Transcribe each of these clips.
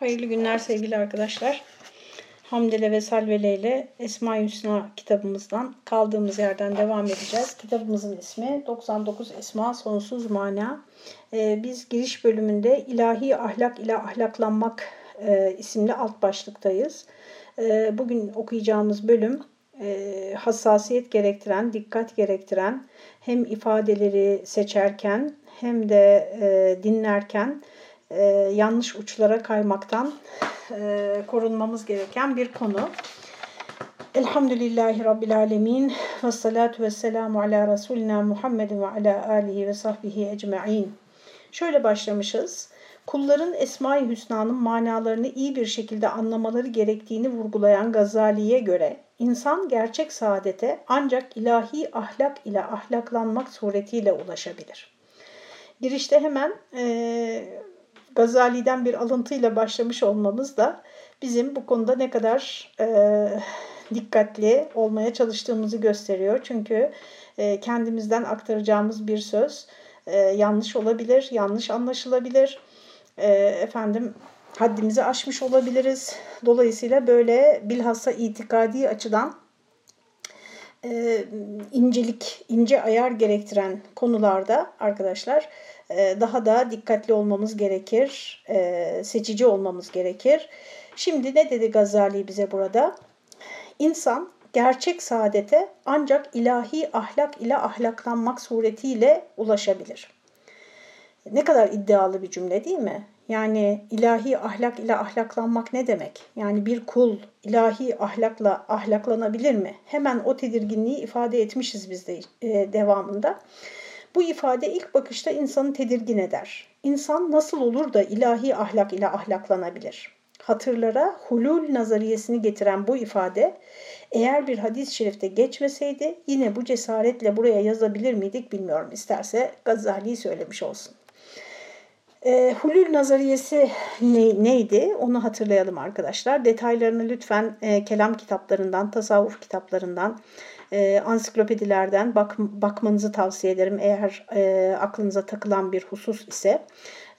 Hayırlı günler sevgili arkadaşlar. Hamdele ve Salvele ile Esma-i Hüsna kitabımızdan kaldığımız yerden devam edeceğiz. Kitabımızın ismi 99 Esma Sonsuz Mana. Ee, biz giriş bölümünde ilahi ahlak ile ahlaklanmak e, isimli alt başlıktayız. E, bugün okuyacağımız bölüm e, hassasiyet gerektiren, dikkat gerektiren hem ifadeleri seçerken hem de e, dinlerken e, yanlış uçlara kaymaktan e, korunmamız gereken bir konu. Elhamdülillahi Rabbil Alemin ve salatu ve selamu ala Resulina Muhammedin ve ala alihi ve sahbihi ecma'in. Şöyle başlamışız. Kulların Esma-i Hüsna'nın manalarını iyi bir şekilde anlamaları gerektiğini vurgulayan Gazali'ye göre insan gerçek saadete ancak ilahi ahlak ile ahlaklanmak suretiyle ulaşabilir. Girişte hemen e, Gazali'den bir alıntıyla başlamış olmamız da bizim bu konuda ne kadar e, dikkatli olmaya çalıştığımızı gösteriyor. Çünkü e, kendimizden aktaracağımız bir söz e, yanlış olabilir, yanlış anlaşılabilir. E, efendim haddimizi aşmış olabiliriz. Dolayısıyla böyle bilhassa itikadi açıdan e, incelik, ince ayar gerektiren konularda arkadaşlar e, daha da dikkatli olmamız gerekir, e, seçici olmamız gerekir. Şimdi ne dedi Gazali bize burada? İnsan gerçek saadete ancak ilahi ahlak ile ahlaklanmak suretiyle ulaşabilir. Ne kadar iddialı bir cümle değil mi? Yani ilahi ahlak ile ahlaklanmak ne demek? Yani bir kul ilahi ahlakla ahlaklanabilir mi? Hemen o tedirginliği ifade etmişiz biz de e, devamında. Bu ifade ilk bakışta insanı tedirgin eder. İnsan nasıl olur da ilahi ahlak ile ahlaklanabilir? Hatırlara hulul nazariyesini getiren bu ifade eğer bir hadis-i şerifte geçmeseydi yine bu cesaretle buraya yazabilir miydik bilmiyorum. İsterse Gazali söylemiş olsun. E, hulül nazariyesi ne, neydi onu hatırlayalım arkadaşlar. Detaylarını lütfen e, kelam kitaplarından, tasavvuf kitaplarından, e, ansiklopedilerden bak, bakmanızı tavsiye ederim eğer e, aklınıza takılan bir husus ise.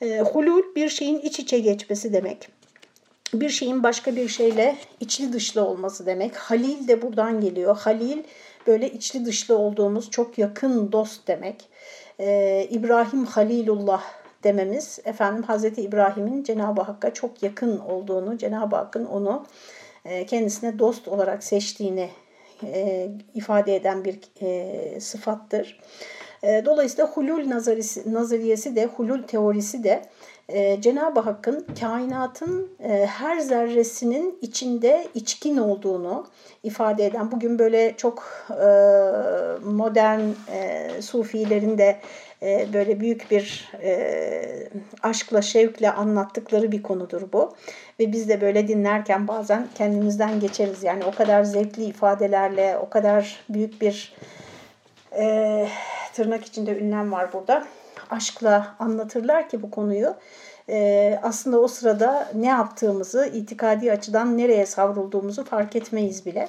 E, hulul bir şeyin iç içe geçmesi demek. Bir şeyin başka bir şeyle içli dışlı olması demek. Halil de buradan geliyor. Halil böyle içli dışlı olduğumuz çok yakın dost demek. E, İbrahim Halilullah dememiz efendim Hazreti İbrahim'in Cenab-ı Hakk'a çok yakın olduğunu, Cenab-ı Hakk'ın onu e, kendisine dost olarak seçtiğini e, ifade eden bir e, sıfattır. Dolayısıyla hulul nazarisi, nazariyesi de, hulul teorisi de Cenab-ı Hakk'ın kainatın her zerresinin içinde içkin olduğunu ifade eden, bugün böyle çok modern sufilerin de e, böyle büyük bir e, aşkla, şevkle anlattıkları bir konudur bu. Ve biz de böyle dinlerken bazen kendimizden geçeriz. Yani o kadar zevkli ifadelerle, o kadar büyük bir e, tırnak içinde ünlem var burada. Aşkla anlatırlar ki bu konuyu. Aslında o sırada ne yaptığımızı, itikadi açıdan nereye savrulduğumuzu fark etmeyiz bile.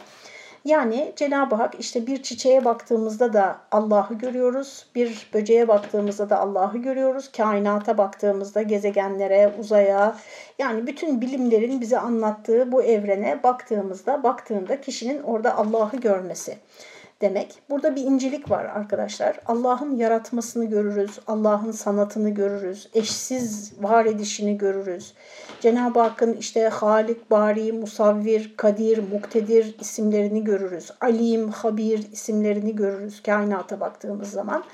Yani Cenab-ı Hak işte bir çiçeğe baktığımızda da Allah'ı görüyoruz, bir böceğe baktığımızda da Allah'ı görüyoruz, kainata baktığımızda gezegenlere, uzaya yani bütün bilimlerin bize anlattığı bu evrene baktığımızda, baktığında kişinin orada Allah'ı görmesi demek. Burada bir incelik var arkadaşlar. Allah'ın yaratmasını görürüz, Allah'ın sanatını görürüz, eşsiz var edişini görürüz. Cenab-ı Hakk'ın işte Halik, Bari, Musavvir, Kadir, Muktedir isimlerini görürüz. Alim, Habir isimlerini görürüz kainata baktığımız zaman.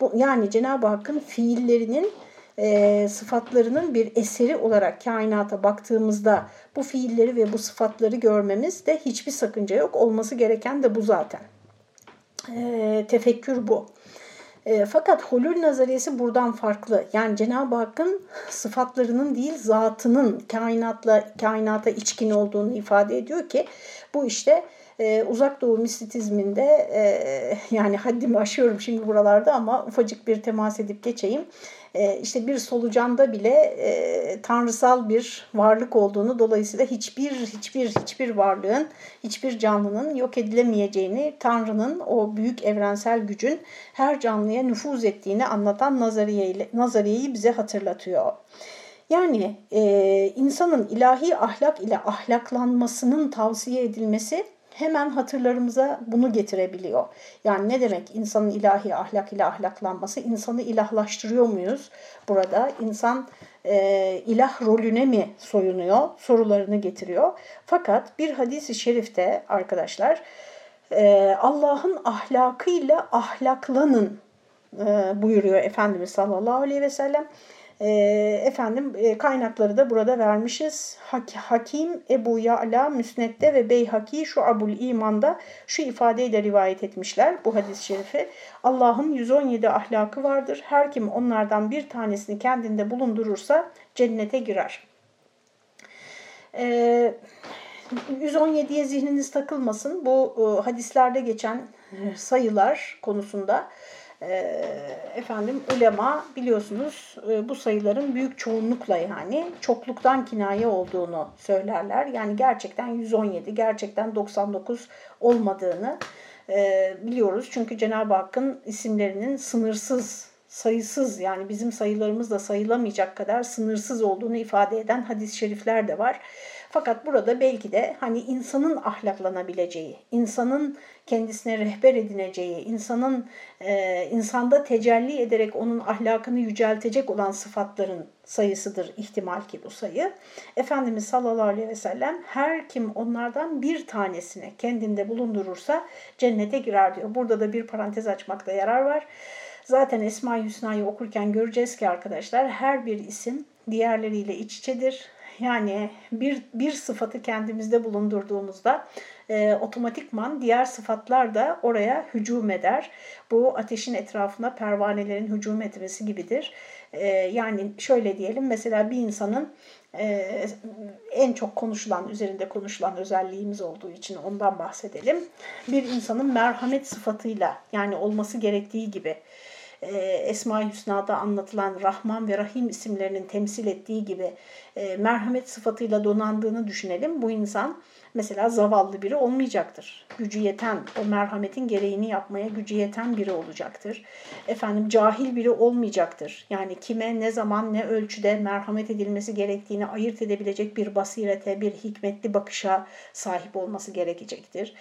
Bu, yani Cenab-ı Hakk'ın fiillerinin e, sıfatlarının bir eseri olarak kainata baktığımızda bu fiilleri ve bu sıfatları görmemiz de hiçbir sakınca yok. Olması gereken de bu zaten. E, tefekkür bu. E, fakat hulul nazariyesi buradan farklı. Yani Cenab-ı Hakk'ın sıfatlarının değil zatının kainatla kainata içkin olduğunu ifade ediyor ki bu işte e, uzak doğu mistisizminde e, yani haddimi aşıyorum şimdi buralarda ama ufacık bir temas edip geçeyim. E, işte bir solucanda bile e, tanrısal bir varlık olduğunu dolayısıyla hiçbir hiçbir hiçbir varlığın hiçbir canlının yok edilemeyeceğini Tanrı'nın o büyük evrensel gücün her canlıya nüfuz ettiğini anlatan nazariye, nazariyeyi bize hatırlatıyor. Yani e, insanın ilahi ahlak ile ahlaklanmasının tavsiye edilmesi hemen hatırlarımıza bunu getirebiliyor. Yani ne demek insanın ilahi ahlak ile ahlaklanması? İnsanı ilahlaştırıyor muyuz? Burada insan e, ilah rolüne mi soyunuyor? Sorularını getiriyor. Fakat bir hadisi şerifte arkadaşlar e, Allah'ın ahlakıyla ahlaklanın e, buyuruyor Efendimiz sallallahu aleyhi ve sellem. E, efendim e, kaynakları da burada vermişiz. Hak, Hakim Ebu Ya'la Müsned'de ve Beyhaki şu Abul İman'da şu ifadeyle rivayet etmişler bu hadis-i şerifi. Allah'ın 117 ahlakı vardır. Her kim onlardan bir tanesini kendinde bulundurursa cennete girer. Eee 117'ye zihniniz takılmasın. Bu e, hadislerde geçen sayılar konusunda e, efendim ulema biliyorsunuz e, bu sayıların büyük çoğunlukla yani çokluktan kinaye olduğunu söylerler. Yani gerçekten 117, gerçekten 99 olmadığını e, biliyoruz. Çünkü Cenab-ı Hakk'ın isimlerinin sınırsız sayısız yani bizim sayılarımız da sayılamayacak kadar sınırsız olduğunu ifade eden hadis-i şerifler de var. Fakat burada belki de hani insanın ahlaklanabileceği, insanın kendisine rehber edineceği, insanın e, insanda tecelli ederek onun ahlakını yüceltecek olan sıfatların sayısıdır ihtimal ki bu sayı. Efendimiz sallallahu aleyhi ve sellem her kim onlardan bir tanesine kendinde bulundurursa cennete girer diyor. Burada da bir parantez açmakta yarar var. Zaten Esma-i Hüsna'yı okurken göreceğiz ki arkadaşlar her bir isim diğerleriyle iç içedir yani bir, bir sıfatı kendimizde bulundurduğumuzda e, otomatikman diğer sıfatlar da oraya hücum eder. Bu ateşin etrafına pervanelerin hücum etmesi gibidir. E, yani şöyle diyelim mesela bir insanın e, en çok konuşulan, üzerinde konuşulan özelliğimiz olduğu için ondan bahsedelim. Bir insanın merhamet sıfatıyla yani olması gerektiği gibi e, Esma-i Hüsna'da anlatılan Rahman ve Rahim isimlerinin temsil ettiği gibi e, merhamet sıfatıyla donandığını düşünelim. Bu insan mesela zavallı biri olmayacaktır. Gücü yeten, o merhametin gereğini yapmaya gücü yeten biri olacaktır. Efendim cahil biri olmayacaktır. Yani kime, ne zaman, ne ölçüde merhamet edilmesi gerektiğini ayırt edebilecek bir basirete, bir hikmetli bakışa sahip olması gerekecektir.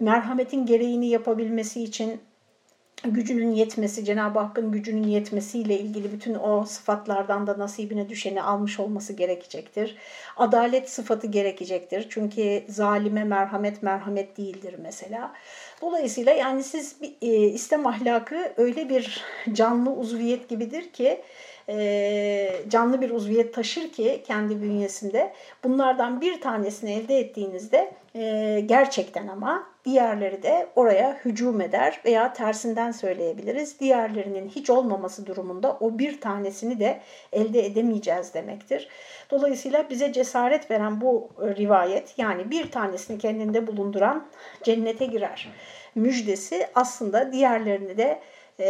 Merhametin gereğini yapabilmesi için gücünün yetmesi, Cenab-ı Hakk'ın gücünün yetmesiyle ilgili bütün o sıfatlardan da nasibine düşeni almış olması gerekecektir. Adalet sıfatı gerekecektir. Çünkü zalime merhamet merhamet değildir mesela. Dolayısıyla yani siz e, İslam ahlakı öyle bir canlı uzviyet gibidir ki e, canlı bir uzviyet taşır ki kendi bünyesinde bunlardan bir tanesini elde ettiğinizde e, gerçekten ama diğerleri de oraya hücum eder veya tersinden söyleyebiliriz. Diğerlerinin hiç olmaması durumunda o bir tanesini de elde edemeyeceğiz demektir. Dolayısıyla bize cesaret veren bu rivayet yani bir tanesini kendinde bulunduran cennete girer müjdesi aslında diğerlerini de e,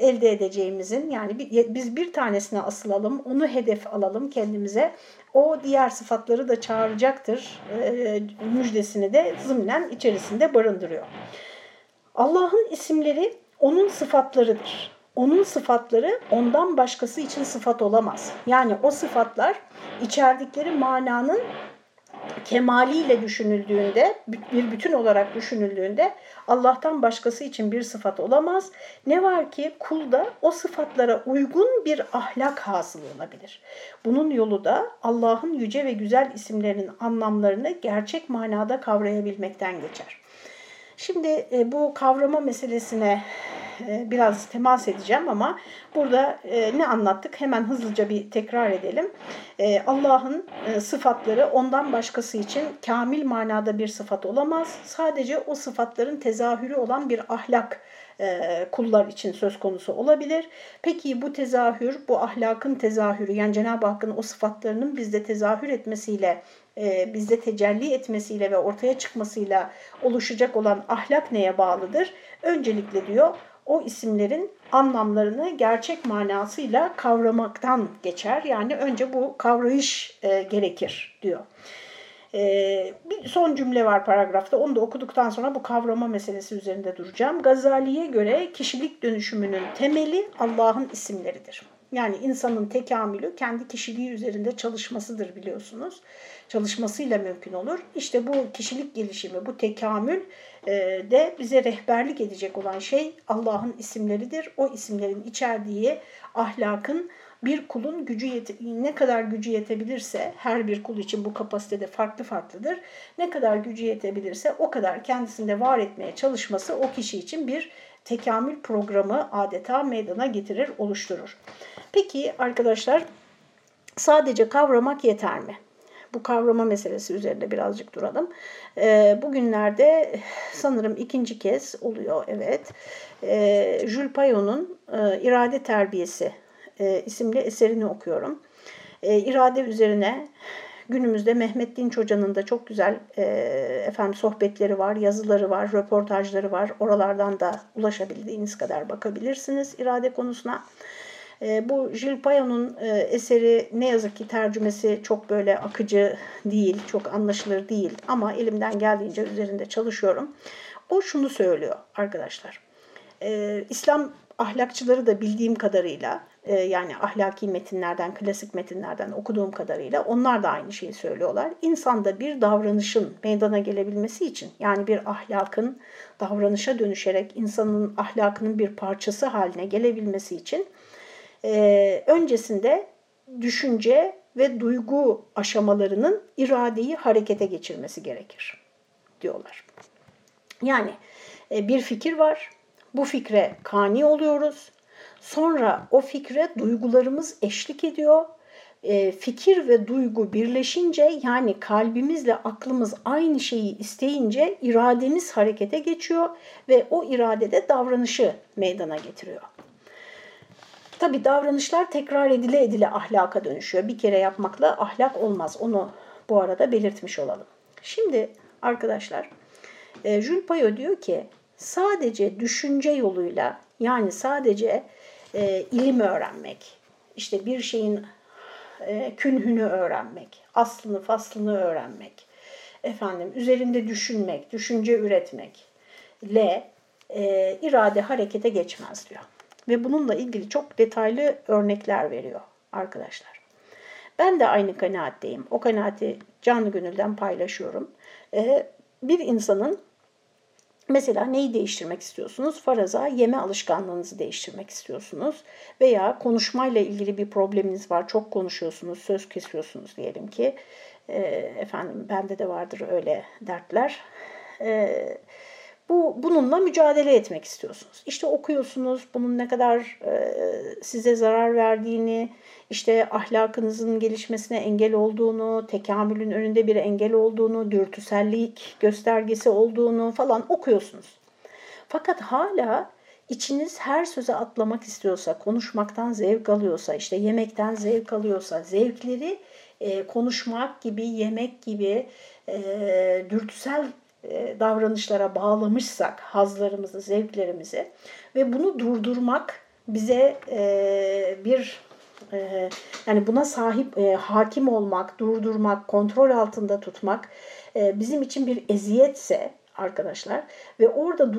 elde edeceğimizin yani biz bir tanesine asılalım, onu hedef alalım kendimize. O diğer sıfatları da çağıracaktır. E, müjdesini de zımnen içerisinde barındırıyor. Allah'ın isimleri onun sıfatlarıdır. Onun sıfatları ondan başkası için sıfat olamaz. Yani o sıfatlar içerdikleri mananın kemaliyle düşünüldüğünde, bir bütün olarak düşünüldüğünde Allah'tan başkası için bir sıfat olamaz. Ne var ki kulda o sıfatlara uygun bir ahlak hasıl olabilir. Bunun yolu da Allah'ın yüce ve güzel isimlerinin anlamlarını gerçek manada kavrayabilmekten geçer. Şimdi e, bu kavrama meselesine biraz temas edeceğim ama burada e, ne anlattık hemen hızlıca bir tekrar edelim. E, Allah'ın sıfatları ondan başkası için kamil manada bir sıfat olamaz. Sadece o sıfatların tezahürü olan bir ahlak kullar için söz konusu olabilir. Peki bu tezahür, bu ahlakın tezahürü yani Cenab-ı Hakk'ın o sıfatlarının bizde tezahür etmesiyle, bizde tecelli etmesiyle ve ortaya çıkmasıyla oluşacak olan ahlak neye bağlıdır? Öncelikle diyor o isimlerin anlamlarını gerçek manasıyla kavramaktan geçer. Yani önce bu kavrayış e, gerekir diyor. E, bir son cümle var paragrafta. Onu da okuduktan sonra bu kavrama meselesi üzerinde duracağım. Gazali'ye göre kişilik dönüşümünün temeli Allah'ın isimleridir. Yani insanın tekamülü kendi kişiliği üzerinde çalışmasıdır biliyorsunuz. Çalışmasıyla mümkün olur. İşte bu kişilik gelişimi, bu tekamül e, de bize rehberlik edecek olan şey Allah'ın isimleridir. O isimlerin içerdiği ahlakın bir kulun gücü yete, ne kadar gücü yetebilirse her bir kul için bu kapasitede farklı farklıdır. Ne kadar gücü yetebilirse o kadar kendisinde var etmeye çalışması o kişi için bir tekamül programı adeta meydana getirir, oluşturur. Peki arkadaşlar sadece kavramak yeter mi? Bu kavrama meselesi üzerinde birazcık duralım. E, bugünlerde sanırım ikinci kez oluyor evet. E, Jules Payot'un e, İrade Terbiyesi e, isimli eserini okuyorum. E, irade üzerine günümüzde Mehmet Dinç Hoca'nın da çok güzel e, efendim sohbetleri var, yazıları var, röportajları var. Oralardan da ulaşabildiğiniz kadar bakabilirsiniz irade konusuna. E, bu Gilles Payon'un e, eseri ne yazık ki tercümesi çok böyle akıcı değil, çok anlaşılır değil ama elimden geldiğince üzerinde çalışıyorum. O şunu söylüyor arkadaşlar. E, İslam ahlakçıları da bildiğim kadarıyla e, yani ahlaki metinlerden, klasik metinlerden okuduğum kadarıyla onlar da aynı şeyi söylüyorlar. İnsanda bir davranışın meydana gelebilmesi için yani bir ahlakın davranışa dönüşerek insanın ahlakının bir parçası haline gelebilmesi için e, öncesinde düşünce ve duygu aşamalarının iradeyi harekete geçirmesi gerekir diyorlar. Yani e, bir fikir var, bu fikre kani oluyoruz. Sonra o fikre duygularımız eşlik ediyor. E, fikir ve duygu birleşince yani kalbimizle aklımız aynı şeyi isteyince irademiz harekete geçiyor ve o iradede davranışı meydana getiriyor. Tabi davranışlar tekrar edile edile ahlaka dönüşüyor. Bir kere yapmakla ahlak olmaz. Onu bu arada belirtmiş olalım. Şimdi arkadaşlar e, Jules Payot diyor ki sadece düşünce yoluyla yani sadece e, ilim öğrenmek, işte bir şeyin e, künhünü öğrenmek, aslını faslını öğrenmek, efendim üzerinde düşünmek, düşünce üretmekle e, irade harekete geçmez diyor. Ve bununla ilgili çok detaylı örnekler veriyor arkadaşlar. Ben de aynı kanaatteyim. O kanaati canlı gönülden paylaşıyorum. E, bir insanın Mesela neyi değiştirmek istiyorsunuz? Faraza yeme alışkanlığınızı değiştirmek istiyorsunuz. Veya konuşmayla ilgili bir probleminiz var. Çok konuşuyorsunuz, söz kesiyorsunuz diyelim ki. E, efendim bende de vardır öyle dertler. E, bu bununla mücadele etmek istiyorsunuz. İşte okuyorsunuz bunun ne kadar e, size zarar verdiğini, işte ahlakınızın gelişmesine engel olduğunu, tekamülün önünde bir engel olduğunu, dürtüsellik göstergesi olduğunu falan okuyorsunuz. Fakat hala içiniz her söze atlamak istiyorsa, konuşmaktan zevk alıyorsa, işte yemekten zevk alıyorsa, zevkleri e, konuşmak gibi, yemek gibi e, dürtüsel davranışlara bağlamışsak hazlarımızı, zevklerimizi ve bunu durdurmak bize e, bir e, yani buna sahip hakim olmak, durdurmak, kontrol altında tutmak bizim için bir eziyetse arkadaşlar ve orada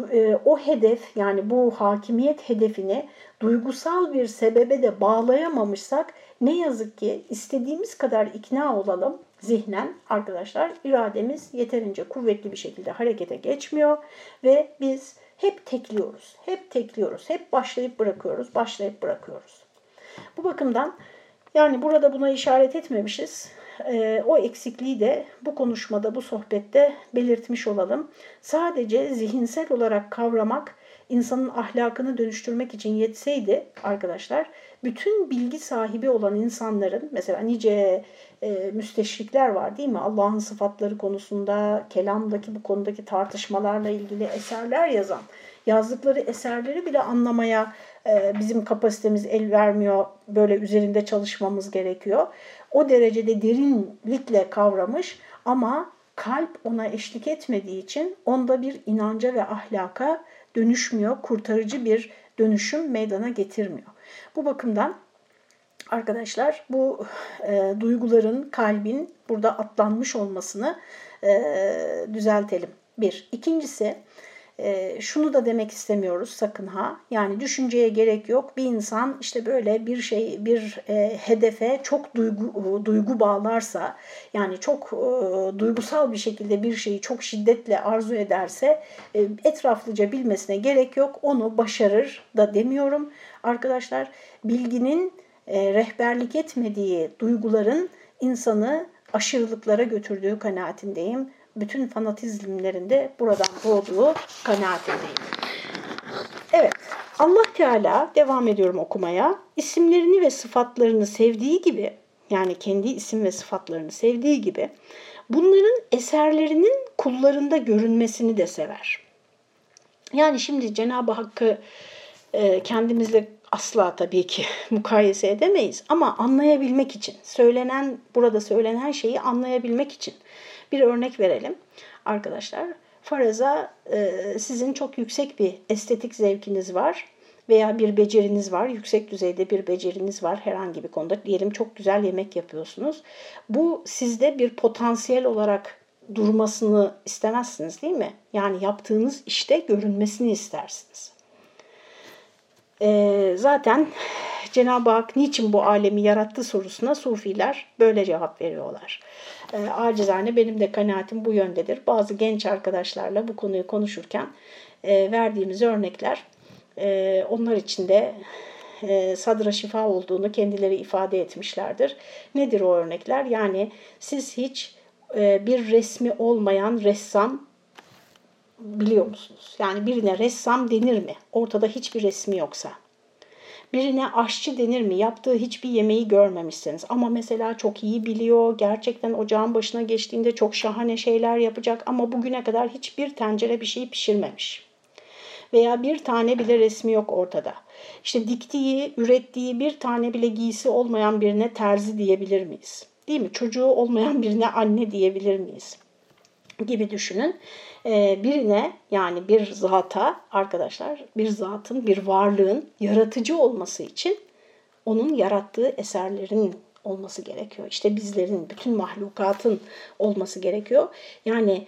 o hedef yani bu hakimiyet hedefini duygusal bir sebebe de bağlayamamışsak ne yazık ki istediğimiz kadar ikna olalım zihnen arkadaşlar irademiz yeterince kuvvetli bir şekilde harekete geçmiyor ve biz hep tekliyoruz. Hep tekliyoruz. Hep başlayıp bırakıyoruz. Başlayıp bırakıyoruz. Bu bakımdan yani burada buna işaret etmemişiz. E, o eksikliği de bu konuşmada, bu sohbette belirtmiş olalım. Sadece zihinsel olarak kavramak insanın ahlakını dönüştürmek için yetseydi arkadaşlar bütün bilgi sahibi olan insanların mesela nice e, müsteşrikler var değil mi? Allah'ın sıfatları konusunda, kelamdaki bu konudaki tartışmalarla ilgili eserler yazan, yazdıkları eserleri bile anlamaya e, bizim kapasitemiz el vermiyor. Böyle üzerinde çalışmamız gerekiyor. O derecede derinlikle kavramış ama kalp ona eşlik etmediği için onda bir inanca ve ahlaka dönüşmüyor, kurtarıcı bir dönüşüm meydana getirmiyor. Bu bakımdan arkadaşlar bu e, duyguların, kalbin burada atlanmış olmasını e, düzeltelim. Bir. İkincisi e, şunu da demek istemiyoruz sakın ha. Yani düşünceye gerek yok. Bir insan işte böyle bir şey, bir e, hedefe çok duygu duygu bağlarsa, yani çok e, duygusal bir şekilde bir şeyi çok şiddetle arzu ederse, e, etraflıca bilmesine gerek yok. Onu başarır da demiyorum. Arkadaşlar, bilginin e, rehberlik etmediği duyguların insanı aşırılıklara götürdüğü kanaatindeyim bütün fanatizmlerinde buradan doğduğu kanaatindeyim. Evet, Allah Teala devam ediyorum okumaya. İsimlerini ve sıfatlarını sevdiği gibi, yani kendi isim ve sıfatlarını sevdiği gibi, bunların eserlerinin kullarında görünmesini de sever. Yani şimdi Cenab-ı Hakk'ı e, kendimizle asla tabii ki mukayese edemeyiz ama anlayabilmek için, söylenen burada söylenen şeyi anlayabilmek için bir örnek verelim arkadaşlar. Faraza e, sizin çok yüksek bir estetik zevkiniz var veya bir beceriniz var, yüksek düzeyde bir beceriniz var herhangi bir konuda. Diyelim çok güzel yemek yapıyorsunuz. Bu sizde bir potansiyel olarak durmasını istemezsiniz değil mi? Yani yaptığınız işte görünmesini istersiniz. E, zaten Cenab-ı Hak niçin bu alemi yarattı sorusuna Sufiler böyle cevap veriyorlar. E, acizane benim de kanaatim bu yöndedir. Bazı genç arkadaşlarla bu konuyu konuşurken e, verdiğimiz örnekler e, onlar için de e, sadra şifa olduğunu kendileri ifade etmişlerdir. Nedir o örnekler? Yani siz hiç e, bir resmi olmayan ressam biliyor musunuz? Yani birine ressam denir mi? Ortada hiçbir resmi yoksa. Birine aşçı denir mi? Yaptığı hiçbir yemeği görmemişsiniz. Ama mesela çok iyi biliyor. Gerçekten ocağın başına geçtiğinde çok şahane şeyler yapacak. Ama bugüne kadar hiçbir tencere bir şey pişirmemiş. Veya bir tane bile resmi yok ortada. İşte diktiği, ürettiği bir tane bile giysi olmayan birine terzi diyebilir miyiz? Değil mi? Çocuğu olmayan birine anne diyebilir miyiz? Gibi düşünün. Ee, birine yani bir zata arkadaşlar bir zatın bir varlığın yaratıcı olması için onun yarattığı eserlerin olması gerekiyor. İşte bizlerin, bütün mahlukatın olması gerekiyor. Yani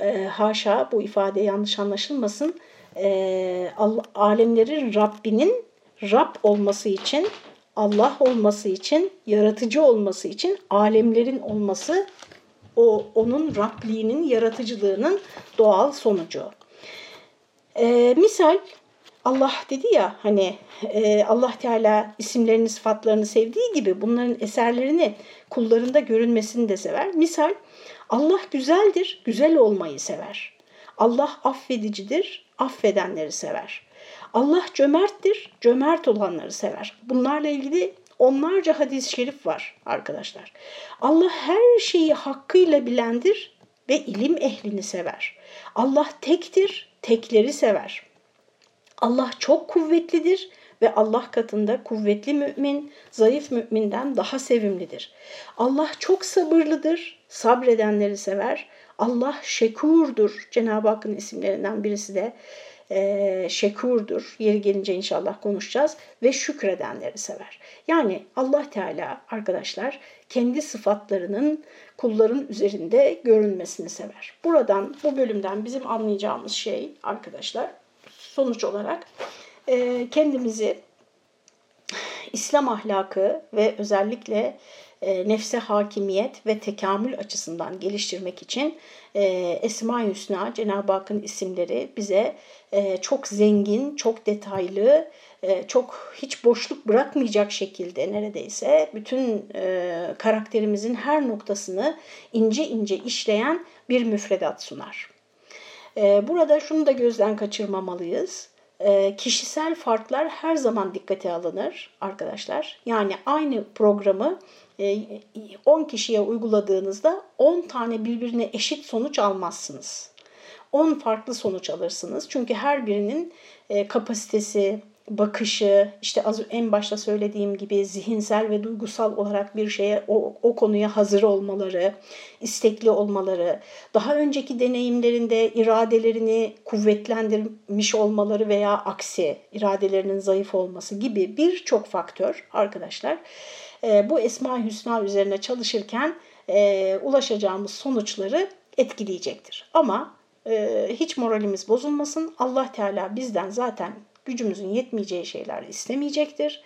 e, haşa bu ifade yanlış anlaşılmasın. E, alemlerin Rabbinin Rab olması için, Allah olması için, yaratıcı olması için alemlerin olması o onun Rabliğinin, yaratıcılığının doğal sonucu. Ee, misal Allah dedi ya hani e, Allah Teala isimlerini sıfatlarını sevdiği gibi bunların eserlerini kullarında görünmesini de sever. Misal Allah güzeldir, güzel olmayı sever. Allah affedicidir, affedenleri sever. Allah cömerttir, cömert olanları sever. Bunlarla ilgili onlarca hadis-i şerif var arkadaşlar. Allah her şeyi hakkıyla bilendir ve ilim ehlini sever. Allah tektir, tekleri sever. Allah çok kuvvetlidir ve Allah katında kuvvetli mümin, zayıf müminden daha sevimlidir. Allah çok sabırlıdır, sabredenleri sever. Allah şekurdur. Cenab-ı Hakk'ın isimlerinden birisi de e, şekurdur. Yeri gelince inşallah konuşacağız ve şükredenleri sever. Yani Allah Teala arkadaşlar kendi sıfatlarının kulların üzerinde görünmesini sever. Buradan bu bölümden bizim anlayacağımız şey arkadaşlar sonuç olarak e, kendimizi İslam ahlakı ve özellikle e, nefse hakimiyet ve tekamül açısından geliştirmek için e, Esma-i Hüsna, Cenab-ı Hakk'ın isimleri bize e, çok zengin, çok detaylı, e, çok hiç boşluk bırakmayacak şekilde neredeyse bütün e, karakterimizin her noktasını ince ince işleyen bir müfredat sunar. E, burada şunu da gözden kaçırmamalıyız. E, kişisel farklar her zaman dikkate alınır arkadaşlar. Yani aynı programı 10 kişiye uyguladığınızda 10 tane birbirine eşit sonuç almazsınız. 10 farklı sonuç alırsınız. Çünkü her birinin kapasitesi, bakışı, işte az en başta söylediğim gibi zihinsel ve duygusal olarak bir şeye o, o konuya hazır olmaları, istekli olmaları, daha önceki deneyimlerinde iradelerini kuvvetlendirmiş olmaları veya aksi iradelerinin zayıf olması gibi birçok faktör arkadaşlar e, bu Esma Hüsna üzerine çalışırken e, ulaşacağımız sonuçları etkileyecektir. Ama e, hiç moralimiz bozulmasın. Allah Teala bizden zaten gücümüzün yetmeyeceği şeyler istemeyecektir.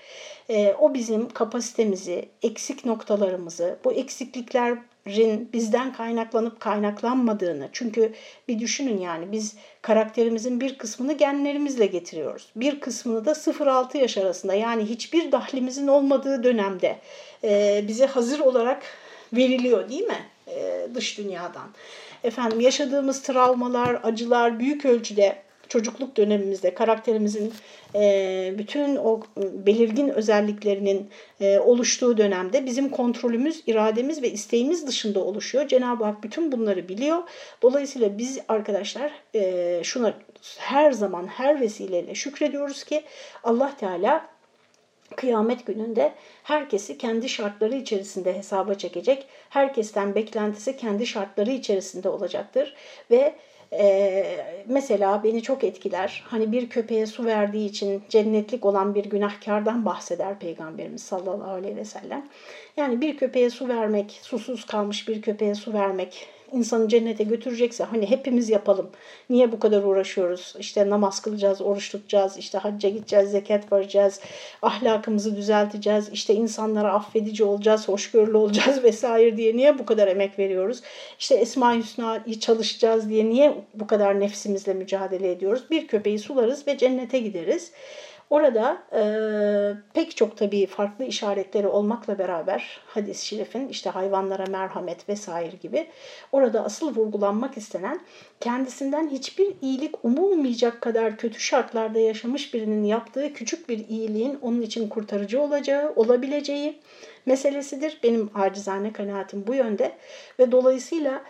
E, o bizim kapasitemizi, eksik noktalarımızı, bu eksikliklerin bizden kaynaklanıp kaynaklanmadığını, çünkü bir düşünün yani biz karakterimizin bir kısmını genlerimizle getiriyoruz. Bir kısmını da 0-6 yaş arasında yani hiçbir dahlimizin olmadığı dönemde e, bize hazır olarak veriliyor değil mi? E, dış dünyadan. Efendim yaşadığımız travmalar, acılar büyük ölçüde çocukluk dönemimizde karakterimizin e, bütün o belirgin özelliklerinin e, oluştuğu dönemde bizim kontrolümüz, irademiz ve isteğimiz dışında oluşuyor. Cenab-ı Hak bütün bunları biliyor. Dolayısıyla biz arkadaşlar e, şuna her zaman her vesileyle şükrediyoruz ki Allah Teala kıyamet gününde herkesi kendi şartları içerisinde hesaba çekecek. Herkesten beklentisi kendi şartları içerisinde olacaktır ve ee, mesela beni çok etkiler. Hani bir köpeğe su verdiği için cennetlik olan bir günahkardan bahseder Peygamberimiz sallallahu aleyhi ve sellem. Yani bir köpeğe su vermek, susuz kalmış bir köpeğe su vermek insanı cennete götürecekse hani hepimiz yapalım. Niye bu kadar uğraşıyoruz? İşte namaz kılacağız, oruç tutacağız, işte hacca gideceğiz, zekat vereceğiz, ahlakımızı düzelteceğiz, işte insanlara affedici olacağız, hoşgörülü olacağız vesaire diye niye bu kadar emek veriyoruz? İşte Esma-i Hüsna'yı çalışacağız diye niye bu kadar nefsimizle mücadele ediyoruz? Bir köpeği sularız ve cennete gideriz. Orada e, pek çok tabii farklı işaretleri olmakla beraber hadis-i şerifin işte hayvanlara merhamet vesaire gibi orada asıl vurgulanmak istenen kendisinden hiçbir iyilik umulmayacak kadar kötü şartlarda yaşamış birinin yaptığı küçük bir iyiliğin onun için kurtarıcı olacağı, olabileceği meselesidir. Benim acizane kanaatim bu yönde ve dolayısıyla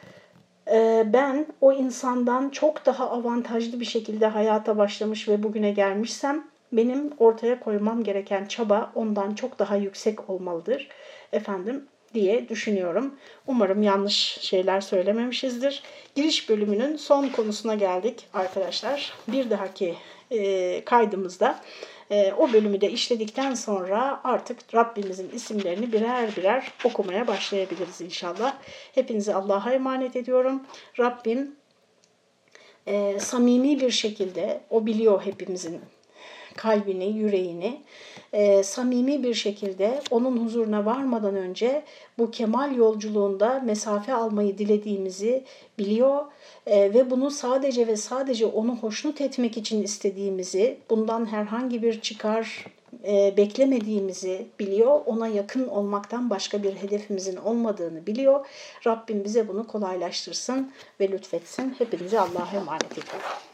ben o insandan çok daha avantajlı bir şekilde hayata başlamış ve bugüne gelmişsem benim ortaya koymam gereken çaba ondan çok daha yüksek olmalıdır efendim diye düşünüyorum. Umarım yanlış şeyler söylememişizdir. Giriş bölümünün son konusuna geldik arkadaşlar. Bir dahaki e, kaydımızda e, o bölümü de işledikten sonra artık Rabbimizin isimlerini birer birer okumaya başlayabiliriz inşallah. Hepinizi Allah'a emanet ediyorum. Rabbim e, samimi bir şekilde, o biliyor hepimizin kalbini, yüreğini e, samimi bir şekilde onun huzuruna varmadan önce bu kemal yolculuğunda mesafe almayı dilediğimizi biliyor e, ve bunu sadece ve sadece onu hoşnut etmek için istediğimizi, bundan herhangi bir çıkar e, beklemediğimizi biliyor. Ona yakın olmaktan başka bir hedefimizin olmadığını biliyor. Rabbim bize bunu kolaylaştırsın ve lütfetsin. Hepinize Allah'a emanet ediyorum.